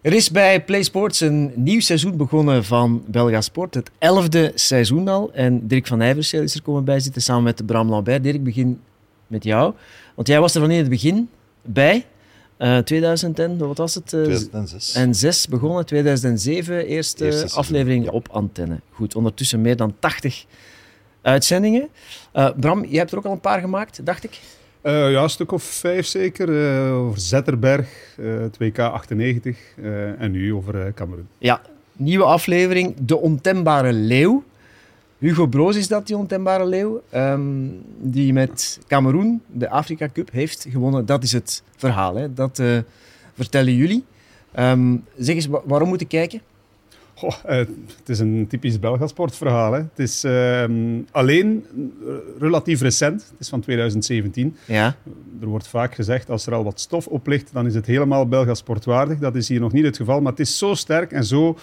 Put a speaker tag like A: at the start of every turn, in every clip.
A: Er is bij Play Sports een nieuw seizoen begonnen van Belga Sport. Het elfde seizoen al. En Dirk van Nijverseel is er komen bij zitten samen met Bram Lambert. Dirk, begin met jou. Want jij was er van in het begin bij. Uh, 2010, wat was het? Uh,
B: 2006.
A: En 6 begonnen, 2007, eerste, eerste aflevering ja. op antenne. Goed, ondertussen meer dan 80 uitzendingen. Uh, Bram, je hebt er ook al een paar gemaakt, dacht ik?
C: Uh, ja, een stuk of vijf zeker. Uh, over Zetterberg, uh, 2K98 en nu over Cameroen.
A: Ja, nieuwe aflevering, De Ontembare Leeuw. Hugo Broos is dat, die ontembare leeuw, um, die met Cameroen de Afrika Cup heeft gewonnen. Dat is het verhaal, hè. dat vertellen jullie. Um, zeg eens, waarom moet ik kijken?
C: Goh, uh, het is een typisch Belgasportverhaal. Het is uh, alleen relatief recent. Het is van 2017.
A: Ja.
C: Er wordt vaak gezegd, als er al wat stof op ligt, dan is het helemaal Belgasportwaardig. Dat is hier nog niet het geval. Maar het is zo sterk en zo,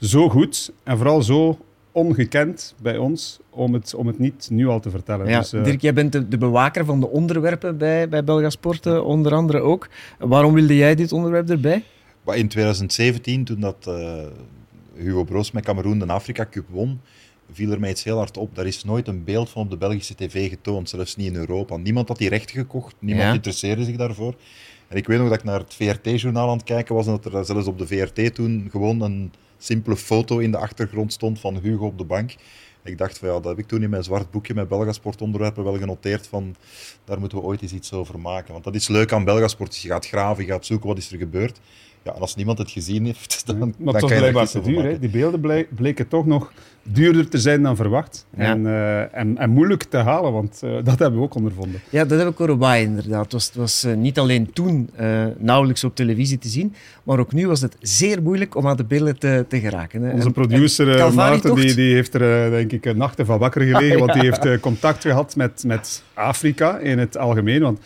C: zo goed. En vooral zo ongekend bij ons om het, om het niet nu al te vertellen.
A: Ja,
C: dus, uh...
A: Dirk, jij bent de, de, bewaker van de onderwerpen bij, bij Belgasport, onder andere ook. Waarom wilde jij dit onderwerp erbij?
B: In 2017, toen dat Hugo Broos met Cameroen de Afrika Cup won, viel er mij iets heel hard op. Daar is nooit een beeld van op de Belgische tv getoond, zelfs niet in Europa. Niemand had die rechten gekocht, niemand ja. interesseerde zich daarvoor. En ik weet nog dat ik naar het VRT-journaal aan het kijken was en dat er zelfs op de VRT toen gewoon een simpele foto in de achtergrond stond van Hugo op de bank. Ik dacht van ja, dat heb ik toen in mijn zwart boekje met Belgasport-onderwerpen wel genoteerd van daar moeten we ooit eens iets over maken. Want dat is leuk aan Belgasport. Je gaat graven, je gaat zoeken wat is er gebeurd. Ja, en als niemand het gezien heeft, dan,
C: maar
B: dan
C: het was blijkbaar te duur. Hè? Die beelden bleken toch nog duurder te zijn dan verwacht. Ja. En, uh, en, en, moeilijk te halen, want uh, dat hebben we ook ondervonden.
A: Ja, dat heb ik horen bij inderdaad. Het was, het was uh, niet alleen toen nauwelijks op televisie te zien, maar ook nu was het zeer moeilijk om aan de beelden te, te geraken. Hè.
C: Onze en, producer en Maarten die, die heeft er denk ik nachten van wakker gelegen, ah, want die heeft contact gehad met, met Afrika in het algemeen. Want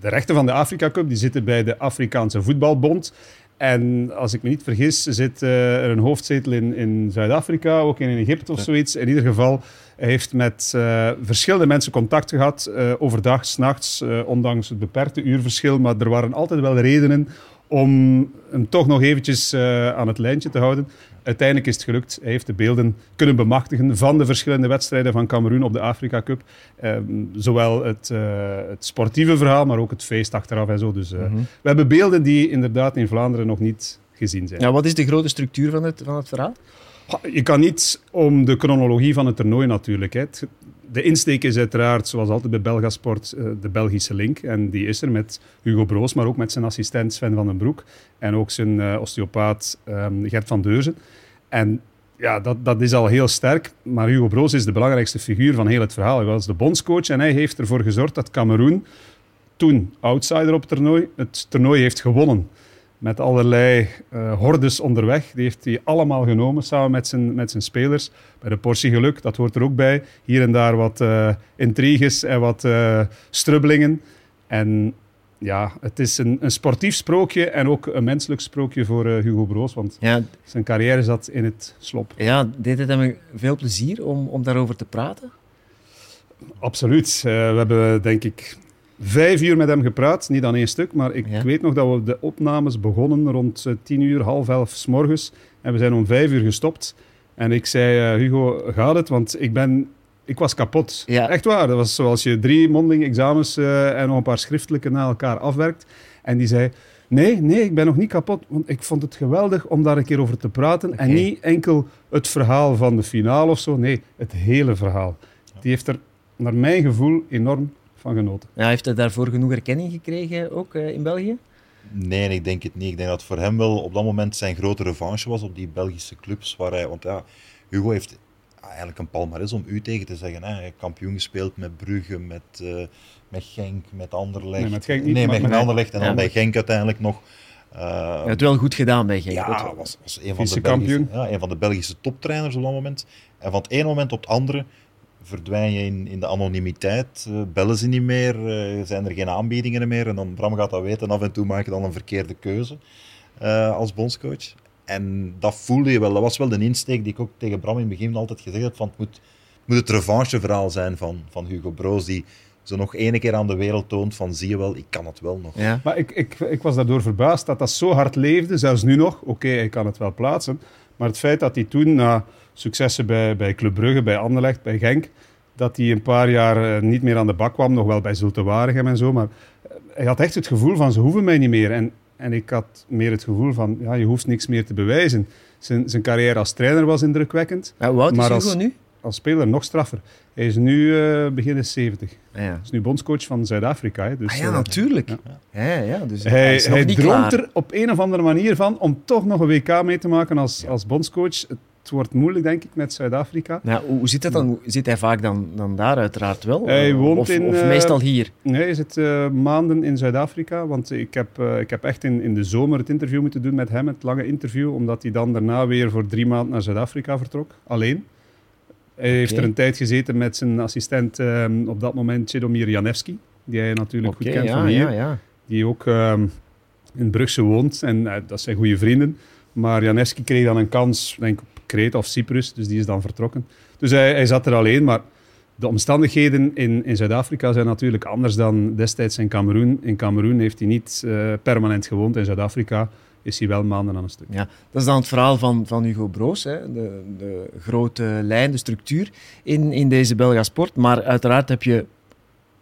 C: de rechten van de Afrika Cup die zitten bij de Afrikaanse Voetbalbond. En als ik me niet vergis, zit uh, er een hoofdzetel in, in Zuid-Afrika, ook in Egypte of zoiets. In ieder geval heeft met uh, verschillende mensen contact gehad, uh, overdag, s'nachts, ondanks het beperkte uurverschil. Maar er waren altijd wel redenen om hem toch nog eventjes aan het lijntje te houden. Uiteindelijk is het gelukt. Hij heeft de beelden kunnen bemachtigen van de verschillende wedstrijden van Cameroen op de Afrika Cup. Um, zowel het, uh, het, sportieve verhaal, maar ook het feest achteraf en zo. Dus uh, mm -hmm. we hebben beelden die inderdaad in Vlaanderen nog niet gezien zijn.
A: Ja, wat is de grote structuur van het, van het verhaal?
C: Je kan niet om de chronologie van het toernooi natuurlijk. Hè. De insteek is uiteraard, zoals altijd bij Belgasport, de Belgische link. En die is er met Hugo Broos, maar ook met zijn assistent Sven van den Broek. En ook zijn uh, osteopaat um, Gert van Deurzen. En ja, dat, dat is al heel sterk. Maar Hugo Broos is de belangrijkste figuur van heel het verhaal. Hij was de bondscoach en hij heeft ervoor gezorgd dat Cameroen, toen outsider op het toernooi, het toernooi heeft gewonnen. Met allerlei uh, hordes onderweg. Die heeft hij allemaal genomen samen met zijn, met zijn spelers. Bij de portie geluk, dat hoort er ook bij. Hier en daar wat uh, intriges en wat uh, strubbelingen. En ja, het is een, een, sportief sprookje en ook een menselijk sprookje voor uh, Hugo Broos, want ja, zijn carrière zat in het slop.
A: Ja, deed het hem veel plezier om, om daarover te praten?
C: Absoluut. Uh, we hebben denk ik vijf uur met hem gepraat, niet aan één stuk, maar ik ja. weet nog dat we de opnames begonnen rond uh, tien uur, half elf s morgens en we zijn om vijf uur gestopt. En ik zei, Hugo, gaat het? Want ik ben ik was kapot.
A: Ja.
C: Echt waar. Dat was zoals je drie mondeling examens uh, en nog een paar schriftelijke na elkaar afwerkt. En die zei, nee, nee, ik ben nog niet kapot. Want ik vond het geweldig om daar een keer over te praten. Okay. En niet enkel het verhaal van de finale of zo. Nee, het hele verhaal. Die heeft er, naar mijn gevoel, enorm van genoten.
A: Ja, heeft hij daarvoor genoeg erkenning gekregen, ook uh, in België?
B: Nee, ik denk het niet. Ik denk dat voor hem wel op dat moment zijn grote revanche was op die Belgische clubs. Waar hij, want ja, Hugo heeft eigenlijk een palmares om u tegen te zeggen. Hè. Kampioen gespeeld met Brugge, met, uh, met Genk, met Anderlecht.
C: Nee, met Genk niet.
B: Nee, met, met Anderlecht en dan bij Genk uiteindelijk nog.
A: Uh, je hebt wel goed gedaan bij Genk.
B: Ja, was, was een, van de Belgische, ja, een van de Belgische toptrainers op dat moment. En van het ene moment op het andere verdwijn je in, in de anonimiteit. Uh, bellen ze niet meer, uh, zijn er geen aanbiedingen meer. En dan, Bram gaat dat weten, af en toe maak je dan een verkeerde keuze uh, als bondscoach. En dat voelde je wel. Dat was wel de insteek die ik ook tegen Bram in het begin altijd gezegd heb. Van het moet, moet het revancheverhaal zijn van, van Hugo Broos. Die zo nog ene keer aan de wereld toont van zie je wel, ik kan het wel nog.
A: Ja.
C: Maar ik, ik, ik was daardoor verbaasd dat dat zo hard leefde, zelfs nu nog. Oké, hij kan het wel plaatsen. Maar het feit dat hij toen, na successen bij, bij Club Brugge, bij Anderlecht, bij Genk, dat hij een paar jaar eh, niet meer aan de bak kwam, nog wel bij Zulte Waregem en zo. Maar eh, hij had echt het gevoel van, ze hoeven mij niet meer. En, en ik had meer het gevoel van, ja, je hoeft niks meer te bewijzen. Zijn, zijn carrière als trainer was indrukwekkend.
A: Ja, hoe oud is
C: Maar
A: Hugo
C: als-
A: nu?
C: Als speler nog straffer. Hij is nu eh begin de 70. Hij
A: Ah, ja.
C: is nu bondscoach van Zuid-Afrika. Dus,
A: Ah, ja, natuurlijk.
C: ja.
A: Ja. Dus hij
C: hij,
A: is
C: droomt
A: klaar.
C: er op een of andere manier van om toch nog een WK mee te maken als, als bondscoach. Het wordt moeilijk, denk ik, met Zuid-Afrika.
A: Ja, hoe, zit dat dan? Zit hij vaak dan, dan daar uiteraard wel?
C: Hij woont
A: of,
C: in,
A: of
C: eh,
A: meestal hier?
C: Nee, hij zit eh, maanden in Zuid-Afrika. Want ik heb, eh, ik heb echt in, in de zomer het interview moeten doen met hem, het lange interview. Omdat hij dan daarna weer voor drie maanden naar Zuid-Afrika vertrok, alleen. Hij heeft er een tijd gezeten met zijn assistent eh, op dat moment, Chedomir Janevski. Die hij natuurlijk goed kent
A: ja,
C: van hier.
A: ja,
C: die ook ehm, in Brugse woont. En eh, dat zijn goede vrienden. Maar Janevski kreeg dan een kans, denk ik, Kreta of Cyprus. Dus die is dan vertrokken. Dus hij, hij zat er alleen. Maar de omstandigheden in, in Zuid-Afrika zijn natuurlijk anders dan destijds in Cameroen. In Cameroen heeft hij niet eh, permanent gewoond. In Zuid-Afrika is hij wel maanden aan een stuk.
A: Ja, dat is dan het verhaal van, van Hugo Broos, hè? De, de grote lijn, de structuur in, in deze Belga sport. Maar uiteraard heb je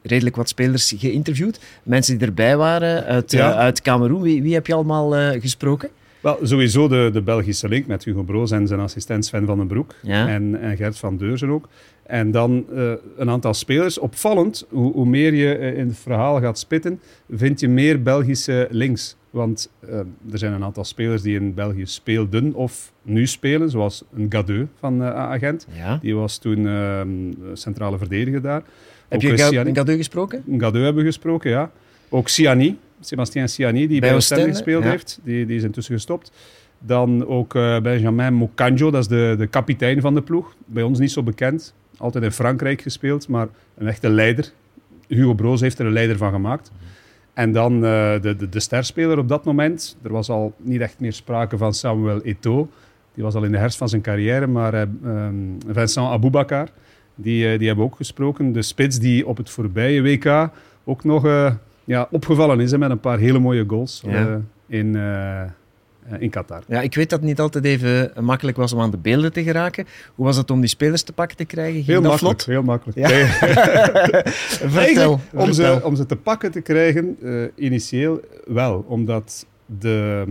A: redelijk wat spelers geïnterviewd. Mensen die erbij waren uit,
C: Ja.
A: eh, uit Cameroen. Wie, wie heb je allemaal eh, gesproken?
C: Wel, sowieso de, de Belgische link met Hugo Broos en zijn assistent Sven van den Broek.
A: Ja.
C: En, en Gert van Deurzen ook. En dan eh, een aantal spelers. Opvallend, hoe, hoe meer je eh, in het verhaal gaat spitten, vind je meer Belgische links. Want eh, er zijn een aantal spelers die in België speelden of nu spelen, zoals een Gadeu van eh Agent.
A: Ja.
C: Die was toen eh, centrale verdediger daar.
A: Heb
C: Ook,
A: je
C: Siani-
A: Gadeu gesproken?
C: Gadeu hebben we gesproken, ja. Ook Siani, Sébastien Siani, die
A: Bij
C: bij Oostende gespeeld
A: ja.
C: heeft. Die, die is intussen gestopt. Dan ook eh, Benjamin Mokanjo, dat is de, de kapitein van de ploeg. Bij ons niet zo bekend. Altijd in Frankrijk gespeeld, maar een echte leider. Hugo Broos heeft er een leider van gemaakt. En dan eh, de, de, de sterspeler op dat moment. Er was al niet echt meer sprake van Samuel Eto'o. Die was al in de herfst van zijn carrière. Maar eh, ehm, Vincent Aboubakar, die, die hebben we ook gesproken. De spits die op het voorbije WK ook nog ja, opgevallen is hè, met een paar hele mooie goals
A: Ja.
C: eh, in, eh, eh, in Qatar.
A: Ja, ik weet dat het niet altijd even makkelijk was om aan de beelden te geraken. Hoe was het om die spelers te pakken te krijgen? Ging
C: Heel makkelijk,
A: vlot?
C: heel makkelijk.
A: Ja.
C: Nee,
A: Vertel.
C: Eigenlijk, om, ze, om ze te pakken te krijgen, initieel wel. Omdat de,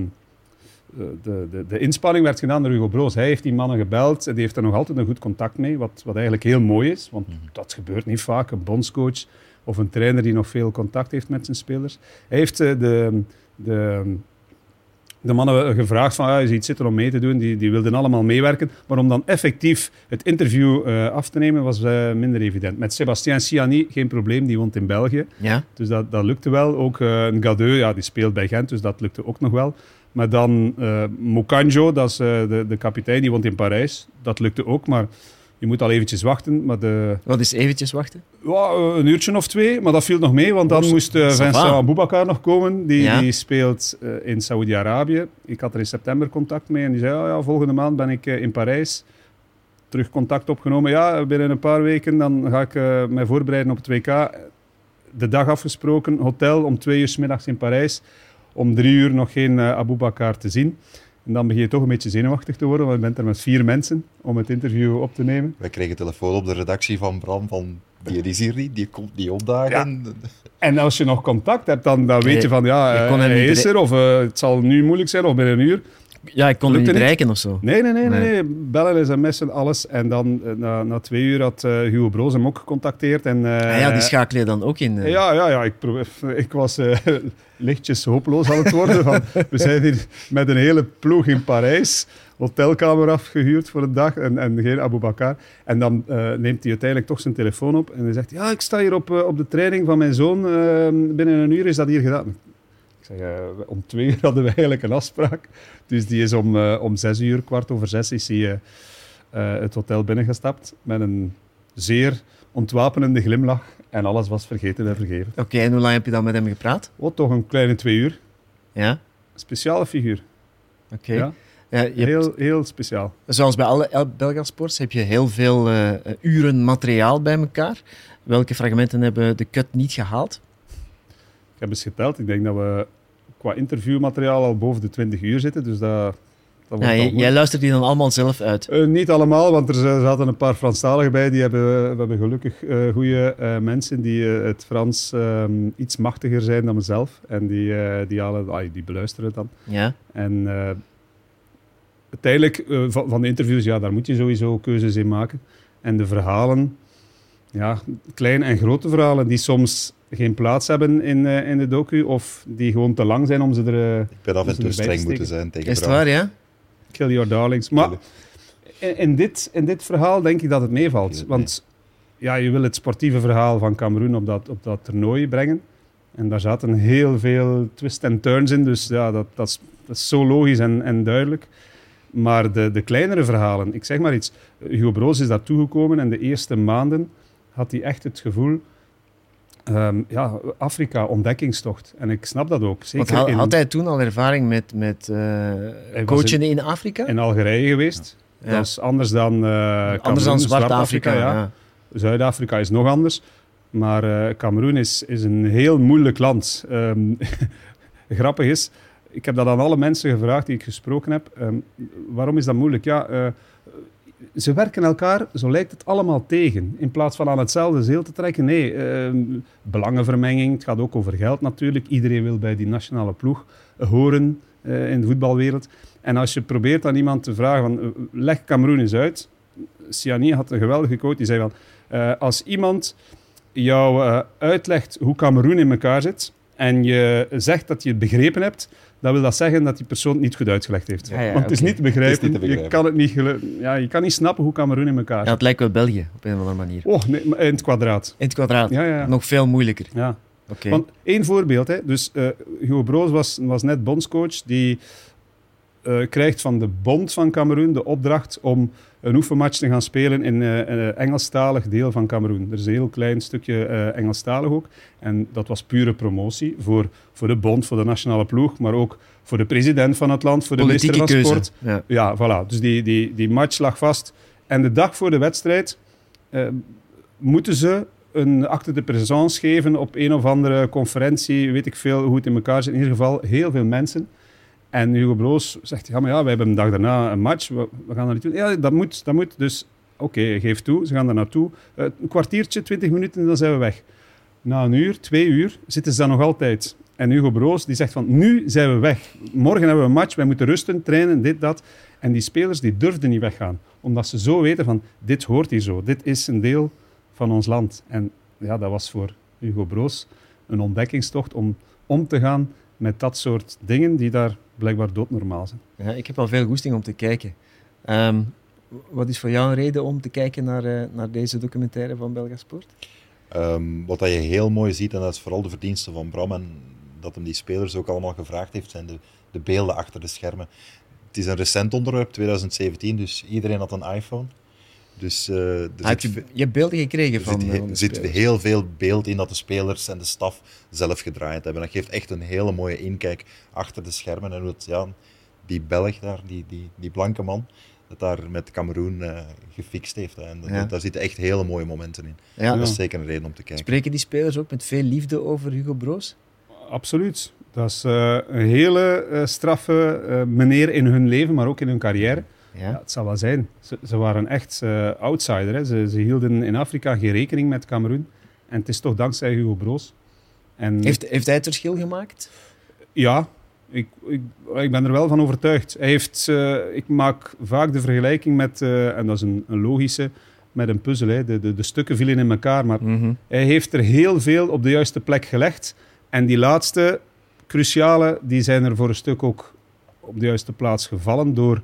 C: de, de, de inspanning werd gedaan door Hugo Broos. Hij heeft die mannen gebeld en die heeft er nog altijd een goed contact mee. Wat, wat eigenlijk heel mooi is, want dat gebeurt niet vaak. Een bondscoach of een trainer die nog veel contact heeft met zijn spelers. Hij heeft eh, de, de, de mannen gevraagd van, ja, je ziet zitten om mee te doen. Die, die wilden allemaal meewerken. Maar om dan effectief het interview eh, af te nemen, was eh, minder evident. Met Sébastien Siani geen probleem, die woont in België.
A: Ja,
C: Dus dat, dat lukte wel. Ook een Gadeu, ja, die speelt bij Gent, dus dat lukte ook nog wel. Maar dan eh Mokanjo, dat is de, de kapitein, die woont in Parijs. Dat lukte ook, maar je moet al eventjes wachten. Maar de,
A: wat is eventjes wachten?
C: ja, eh, een uurtje of twee, maar dat viel nog mee, want dan
A: Oh,
C: moest
A: ça
C: Vincent. Aboubakar nog komen. Die,
A: Ja.
C: die speelt eh, in Saoedi-Arabië. Ik had er in september contact mee en die zei, ja, ja volgende maand ben ik in Parijs. Terug contact opgenomen. Ja, binnen een paar weken dan ga ik mij voorbereiden op het WK. De dag afgesproken, hotel om twee uur 's middags in Parijs. Om drie uur nog geen uh, Aboubakar te zien. En dan begin je toch een beetje zenuwachtig te worden, want je bent er met vier mensen om het interview op te nemen.
B: Wij kregen telefoon op de redactie van Bram van die is hier niet, die komt niet opdagen.
C: En als je nog contact hebt, dan, dan weet je van ja, eh, hij is er of eh, het zal nu moeilijk zijn of binnen een uur.
A: Ja, ik kon
C: Lukte
A: niet
C: niet?
A: bereiken of zo.
C: Nee, nee, nee, nee.
A: Nee.
C: Bellen, sms'en, alles. En dan eh, na, na twee uur had eh, Hugo Broos hem ook gecontacteerd. En, eh,
A: Ah ja, die schakel je dan ook in.
C: ja, ja, ja, ik, ik was lichtjes hopeloos aan het worden. Van, we zijn hier met een hele ploeg in Parijs, hotelkamer afgehuurd voor een dag en, en geen Aboubakar. En dan neemt hij uiteindelijk toch zijn telefoon op en hij zegt, ja, ik sta hier op, op de training van mijn zoon. binnen een uur is dat hier gedaan. Zeg, eh, om twee uur hadden we eigenlijk een afspraak. Dus die is om, eh, om zes uur, kwart over zes, is hij eh, het hotel binnengestapt met een zeer ontwapenende glimlach. En alles was vergeten en vergeven.
A: Oké, en hoe lang heb je dan met hem gepraat?
C: Wat toch een kleine twee uur.
A: Ja,
C: Speciale figuur.
A: oké.
C: Ja.
A: Ja, je hebt-
C: Heel, heel speciaal.
A: zoals bij alle El- Belgasports heb je heel veel uren materiaal bij elkaar. Welke fragmenten hebben de cut niet gehaald?
C: Ik heb eens geteld. Ik denk dat we qua interviewmateriaal al boven de 20 uur zitten. Dus dat, dat
A: Ja, jij, jij luistert die dan allemaal zelf uit.
C: Eh, niet allemaal, want er zaten een paar Franstaligen bij. Die hebben, we hebben gelukkig eh goede mensen die eh, het Frans ehm, iets machtiger zijn dan mezelf. En die, eh, die, halen, die beluisteren het dan.
A: Ja.
C: En eh, uiteindelijk, eh, van, van de interviews, ja, daar moet je sowieso keuzes in maken. En de verhalen, ja, kleine en grote verhalen, die soms geen plaats hebben in, eh, in de docu, of die gewoon te lang zijn om ze er... eh,
B: Ik ben af en toe streng moeten zijn tegen
A: Is het waar, ja?
C: Kill Your Darlings. Maar in, in dit, in dit verhaal denk ik dat het meevalt. Want ja, je wil het sportieve verhaal van Cameroen op dat, op dat toernooi brengen. En daar zaten heel veel twists en turns in. Dus ja, dat, dat, is, dat is zo logisch en, en duidelijk. Maar de, de kleinere verhalen, ik zeg maar iets. Hugo Broos is daar toegekomen en de eerste maanden had hij echt het gevoel... ehm, ja, Afrika, ontdekkingstocht. En ik snap dat ook. Zeker
A: Want had,
C: in,
A: had hij toen al ervaring met, met eh, coachen in, Afrika?
C: in Algerije geweest.
A: Ja.
C: Dat is anders dan eh
A: Anders dan Zwart-Afrika.
C: ja.
A: ja.
C: Zuid-Afrika is nog anders. Maar eh Cameroen is, is een heel moeilijk land. Ehm, grappig is, ik heb dat aan alle mensen gevraagd die ik gesproken heb. Ehm, waarom is dat moeilijk? Ja, ze werken elkaar, zo lijkt het allemaal tegen. In plaats van aan hetzelfde zeel te trekken. Nee, ehm, belangenvermenging. Het gaat ook over geld natuurlijk. Iedereen wil bij die nationale ploeg horen eh, in de voetbalwereld. En als je probeert aan iemand te vragen, van, eh, leg Cameroen eens uit. Siani had een geweldige quote, die zei van... eh, als iemand jou uitlegt hoe Cameroen in elkaar zit en je zegt dat je het begrepen hebt, dan wil dat zeggen dat die persoon het niet goed uitgelegd heeft.
A: Ja, ja,
C: Want het is niet te begrijpen.
B: Het is niet te
C: Je,
B: begrijpen.
C: kan het niet gelu- ja, je kan niet snappen hoe Cameroen in elkaar
A: Ja,
C: zit.
A: het lijkt wel België op een of andere manier.
C: Oh, nee, maar in het kwadraat.
A: In het kwadraat.
C: Ja.
A: Nog veel moeilijker.
C: ja.
A: Oké.
C: Want één voorbeeld, hè. dus eh, Hugo Broos was, was net bondscoach, die eh, krijgt van de bond van Cameroen de opdracht om een oefenmatch te gaan spelen in eh, een Engelstalig deel van Cameroen. Er is een heel klein stukje eh, Engelstalig ook. En dat was pure promotie voor, voor de bond, voor de nationale ploeg, maar ook voor de president van het land, voor de
A: Politieke
C: minister van. Sport.
A: Ja.
C: Ja, voilà. Dus die, die, die match lag vast. En de dag voor de wedstrijd eh, moeten ze een acte de présence geven op een of andere conferentie. Weet ik veel hoe het in elkaar zit. In ieder geval heel veel mensen. En Hugo Broos zegt, ja, maar ja, we hebben een dag daarna een match. We, gaan dat niet doen. Ja, dat moet, dat moet. Dus oké, geef toe. Ze gaan daar naartoe. Eh, een kwartiertje, twintig minuten en dan zijn we weg. Na een uur, twee uur, zitten ze daar nog altijd. En Hugo Broos die zegt van, nu zijn we weg. Morgen hebben we een match, wij moeten rusten, trainen, dit, dat. En die spelers die durfden niet weggaan. Omdat ze zo weten van, dit hoort hier zo. Dit is een deel van ons land. En ja, dat was voor Hugo Broos een ontdekkingstocht om om te gaan met dat soort dingen die daar blijkbaar doodnormaal zijn.
A: Ja, ik heb al veel goesting om te kijken. Ehm, wat is voor jou een reden om te kijken naar, eh, naar deze documentaire van Belgasport?
B: Ehm, wat dat je heel mooi ziet, en dat is vooral de verdienste van Bram, en dat hem die spelers ook allemaal gevraagd heeft, zijn de, de beelden achter de schermen. Het is een recent onderwerp, 2017, dus iedereen had een iPhone. Dus eh, er
A: Ah, heb
B: zit,
A: je, je hebt beelden gekregen
B: er
A: van,
B: zit,
A: eh, van
B: er zit heel veel beeld in dat de spelers en de staf zelf gedraaid hebben. Dat geeft echt een hele mooie inkijk achter de schermen en hoe het, ja, die Belg daar, die, die, die blanke man, dat daar met Cameroen eh, gefixt heeft. hè. En dat-
A: Ja.
B: daar zitten echt hele mooie momenten in.
A: Ja,
B: Dat is zeker een reden om te kijken.
A: Spreken die spelers ook met veel liefde over Hugo Broos?
C: Absoluut. Dat is eh, een hele eh, straffe eh, meneer in hun leven, maar ook in hun carrière.
A: Ja.
C: Ja, het zal wel zijn. Ze, ze waren echt outsider. Hè. Ze, ze hielden in Afrika geen rekening met Cameroen. En het is toch dankzij Hugo Broos. En
A: Heeft, heeft hij het verschil gemaakt?
C: ja, ik, ik, ik ben er wel van overtuigd. Hij heeft, eh, ik maak vaak de vergelijking met, eh, en dat is een, een logische, met een puzzel. Hè. De, de, de stukken vielen in elkaar, maar hij heeft er heel veel op de juiste plek gelegd. En die laatste cruciale, die zijn er voor een stuk ook op de juiste plaats gevallen door,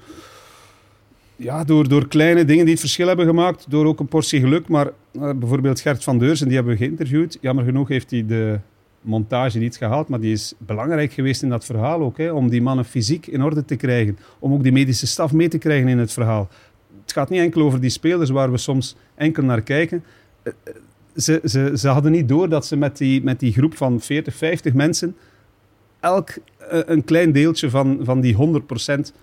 C: ja, door, door kleine dingen die het verschil hebben gemaakt. Door ook een portie geluk. Maar eh, bijvoorbeeld Gert van Deurzen, die hebben we geïnterviewd. Jammer genoeg heeft hij de montage niet gehaald, maar die is belangrijk geweest in dat verhaal ook. Hè, om die mannen fysiek in orde te krijgen. Om ook die medische staf mee te krijgen in het verhaal. Het gaat niet enkel over die spelers waar we soms enkel naar kijken. Eh, eh, Ze, ze, ze hadden niet door dat ze met die, met die groep van 40, 50 mensen elk een klein deeltje van, van die 100%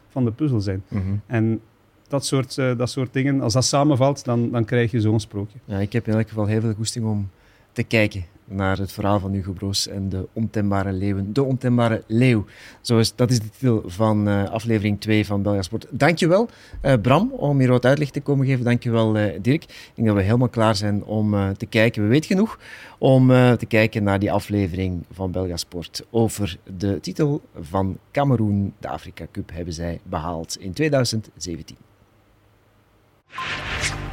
C: van de puzzel zijn.
A: Mhm.
C: En dat soort, eh, dat soort dingen, als dat samenvalt, dan, dan krijg je zo'n sprookje.
A: Ja, ik heb in elk geval heel veel goesting om te kijken naar het verhaal van Hugo Broos en de ontembare leeuwen. De ontembare leeuw. Zo is, dat is de titel van eh, aflevering 2 van Belga Sport. Dankjewel eh Bram om hier wat uitleg te komen geven. Dankjewel Dirk. Ik denk dat we helemaal klaar zijn om te kijken. We weten genoeg om te kijken naar die aflevering van Belga Sport over de titel van Cameroen. De Afrika Cup hebben zij behaald in 2017. you